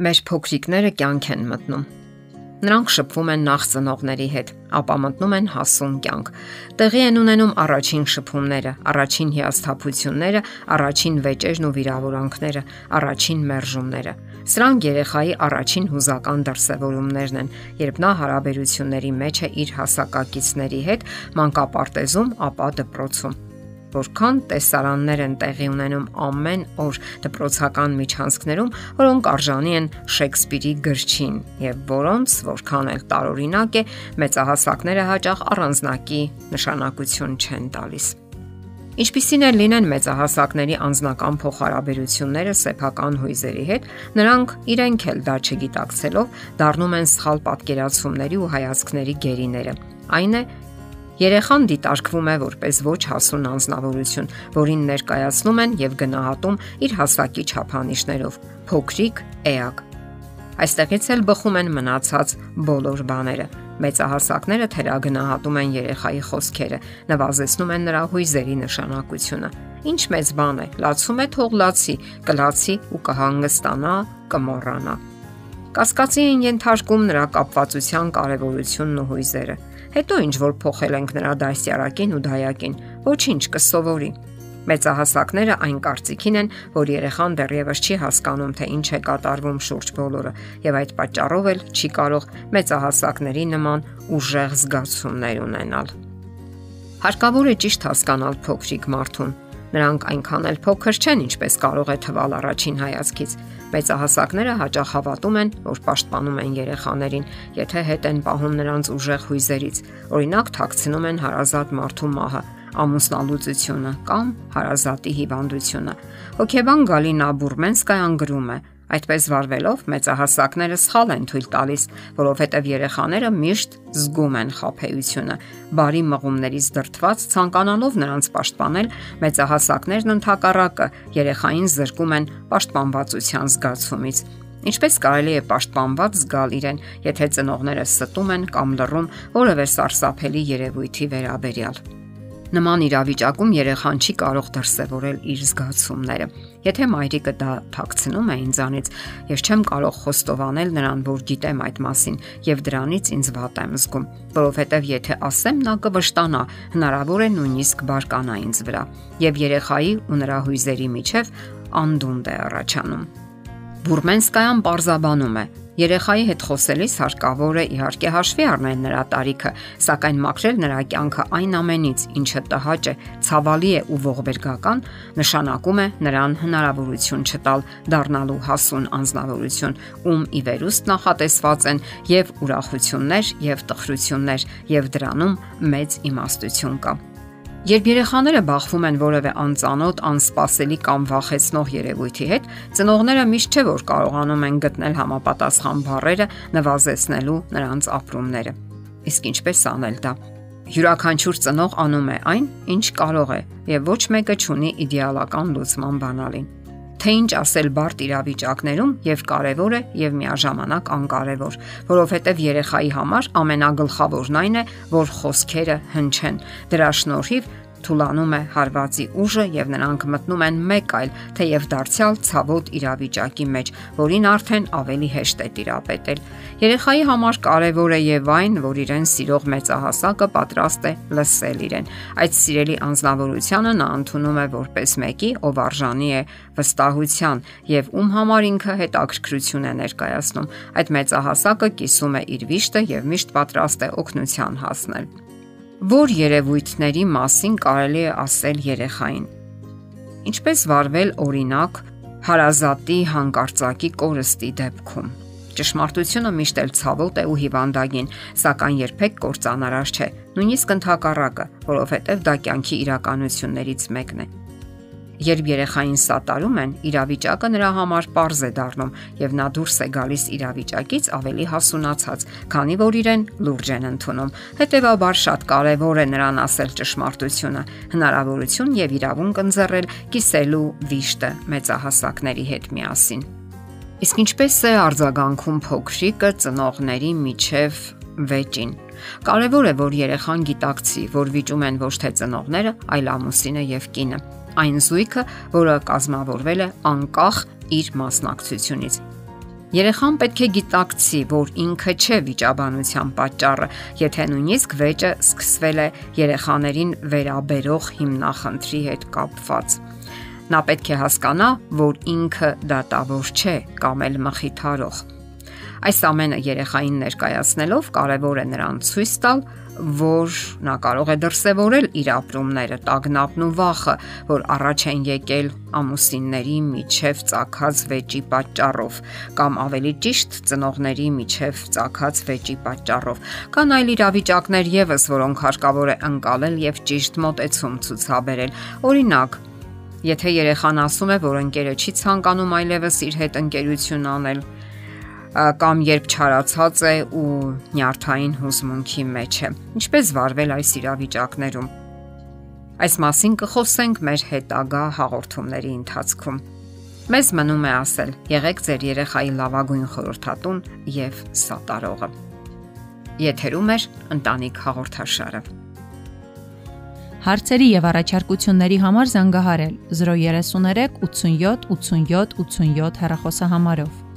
Մեր փոքրիկները կյանք են մտնում։ Նրանք շփվում են նախ ծնողների հետ, ապա մտնում են հասուն կյանք։ Տեղի են ունենում առաջին շփումները, առաջին հիասթափությունները, առաջին վեճերն ու վիրավորանքները, առաջին մերժումները։ Սրանք երեխայի առաջին հուզական դրսևորումներն են, երբ նա հարաբերությունների մեջ է իր հասակակիցների հետ, մանկապարտեզում, ապա դպրոցում որքան տեսարաններ են տեղի ունենում ամեն օր դպրոցական միջանցքներում, որոնք արժանի են Շեքսպիրի գրչին եւ որոնց որքան էլ տարօրինակ է, մեծահասակները հաճախ առանձնակի նշանակություն չեն տալիս։ Ինչպիսին են լինեն մեծահասակների անձնական փոխհարաբերությունները սեփական հույզերի հետ, նրանք իրենք էլ դա չգիտակցելով դառնում են սխալ պատկերացումների ու հայացքների գերիները։ Այն է, Երեխան դիտարկվում է որպես ոչ հասուն անznավորություն, որին ներկայացնում են եւ գնահատում իր հասակի չափանիշներով՝ փոքրիկ, էակ։ Այստեղից էլ բխում են մնացած բոլոր բաները։ Մեծահասակները թերագնահատում են երեխայի խոսքերը, նվազեցնում են նրա հույզերի նշանակությունը։ Ինչ մեծ բան է, լացում է թող լացի, կլացի ու կհանգստանա, կմոռանա։ Կասկածի են ենթարկում նրա կապվածության կարևորությունն ու հույզերը Հետո ինչ որ փոխել ենք նրա դասյարակին ու դայակին, ոչինչ կսովորի։ Մեծահասակները այն կարծիքին են, որ երեխան դեռևս չի հասկանում, թե ինչ է կատարվում շուրջ բոլորը, եւ այդ պատճառով էլ չի կարող մեծահասակների նման ուժեղ զգացումներ ունենալ։ Հարկավոր է ճիշտ հասկանալ փոքրիկ մարդուն, Նրանք այնքան էլ փոքր չեն, ինչպես կարող է թվալ առաջին հայացքից։ Մեծահասակները հաճախ հավատում են, որ պաշտպանում են երեխաներին, եթե հետ են պահում նրանց ուժեղ հույզերից։ Օրինակ, թաքցնում են հարազատ մարդու մահը, ամուսնալուծությունը կամ հարազատի հիվանդությունը։ Հոկեբան Գալինա Բուրմենսկայան գրում է. Այդպես վարվելով մեծահասակները սխալ են թույլ տալիս, որովհետև երեխաները միշտ զգում են խափեությունը։ Բարի մղումներից դրթված ցանկանալով նրանց պաշտպանել, մեծահասակներն ընդհակառակը երեխային զրկում են պաշտպանվածության զգացումից։ Ինչպես կարելի է պաշտպանված զգալ իրեն, եթե ծնողները ստում են կամ լռում որևէ սարսափելի երևույթի վերաբերյալ։ Նման իրավիճակում երեխան չի կարող դրսևորել իր զգացումները։ Եթե մայրիկը դա թաքցնում է ինձանից, ես չեմ կարող խոստովանել նրան, որ գիտեմ այդ մասին եւ դրանից ինձ վատ եմ զգում, որովհետեւ եթե ասեմ, նա կվշտանա, հնարավոր է նույնիսկ բարկանա ինձ վրա եւ երեխայի ու նրա հույզերի միջև անդունդ է առաջանում։ Բուրմենսկայան պարզաբանում է. Երեխայի հետ խոսելիս հարկավոր է իհարկե հաշվի առնել նրա տարիքը, սակայն մաքրել նրա կյանքը այն ամենից, ինչը տհաճ է, ցավալի է ու ողբերգական, նշանակում է նրան հնարավորություն չտալ դառնալու հասուն անznավորություն, ում ի վերուստ նախատեսված են եւ ուրախություններ, եւ տխրություններ, եւ դրանում մեծ իմաստություն կա։ Երբ երեխաները բախվում են որևէ անծանոթ, անսպասելի կամ վախեցնող երևույթի հետ, ծնողները միշտ չէ որ կարողանում են գտնել համապատասխան բառերը նվազեցնելու նրանց ապրումները։ Իսկ ինչպես անել դա։ Յուրաքանչյուր ծնող անում է այն, ինչ կարող է, եւ ոչ մեկը չունի իդեալական լուծման բանալին թե ինչ ասել բարդ իրավիճակներում եւ կարեւոր է եւ միաժամանակ անկարևոր, որովհետեւ երեխայի համար ամենագլխավորն այն է, որ խոսքերը հնչեն։ Դրա շնորհիվ թուլանում է հարվածի ուժը եւ նրանք մտնում են մեկ այլ, թեև դարձյալ ցավոտ իրավիճակի մեջ, որին արդեն ավելի հեշտ է տիրապետել։ Երեխայի համար կարևոր է եւ այն, որ իրեն սիրող մեծահասակը պատրաստ է լսել իրեն։ Այդ սիրելի անznավորությունը նա ընդունում է որպես մեկի, ով արժանի է վստահության եւ ում համար ինքը հետաքրքրություն է ներկայացնում։ Այդ մեծահասակը կիսում է իր վիշտը եւ միշտ պատրաստ է օգնության հասնել որ երևույթների մասին կարելի է ասել երեխային։ Ինչպես վարվել օրինակ հարազատի հանկարծակի կորստի դեպքում։ Ճշմարտությունը միշտ էլ ցավոտ է ու հիվանդագին, սակայն երբեք կործանարար չէ, նույնիսկ ընդհակառակը, որովհետև դա կյանքի իրականություններից մեկն է։ Երբ երեխային սատարում են, իրավիճակը նրա համար པարզ է դառնում եւ նա դուրս է գալիս իրավիճակից ավելի հասունացած, քանի որ իրեն լուրջ են ընդունում։ Հետևաբար շատ կարեւոր է նրան ասել ճշմարտությունը, հնարավորություն եւ իրավունք ընձեռել կիսելու վիշտը մեծահասակների հետ միասին։ Իսկ ինչպես է արձագանքում փոքրիկը ծնողների միջև վեճին։ Կարևոր է, որ երեխան գիտակցի, որ վիճում են ոչ թե ծնողները, այլ ամուսինը եւ կինը այն զույգը, որը կազմավորվել է անկախ իր մասնակցությունից։ Երեխան պետք է գիտակցի, որ ինքը չէ վիճաբանության պատճառը, եթե նույնիսկ վեճը սկսվել է երեխաներին վերաբերող հիմնախնդրի հետ կապված։ Նա պետք է հասկանա, որ ինքը դատավոր չէ կամ էլ մխիթարող։ Այս ամենը երեխային ներկայացնելով կարևոր է նրան ցույց տալ, որ նա կարող է դրսևորել իր ապրումները, տագնապն ու վախը, որ առաջ են եկել ամուսինների միջև ցակած վեճի պատճառով կամ ավելի ճիշտ ծնողների միջև ցակած վեճի պատճառով։ Կան այլ իրավիճակներ եւս, որոնք հարկավոր է անցալել եւ ճիշտ մոտեցում ցուցաբերել։ Օրինակ, Եթե երեխան ասում է, որ ընկերը չի ցանկանում այլևս իր հետ ընկերություն անել, կամ երբ չարացած է ու նյարդային հուզմունքի մեջ է։ Ինչպես վարվել այս իրավիճակներում։ Այս մասին կխոսենք մեր հետագա հաղորդումների ընթացքում։ Մեզ մնում է ասել. եղեք ձեր երեխայի լավագույն խորհրդատուն եւ սատարողը։ Եթերում է ընտանիք հաղորդաշարը։ Հարցերի եւ առաջարկությունների համար զանգահարել 033 87 87 87 հեռախոսահամարով։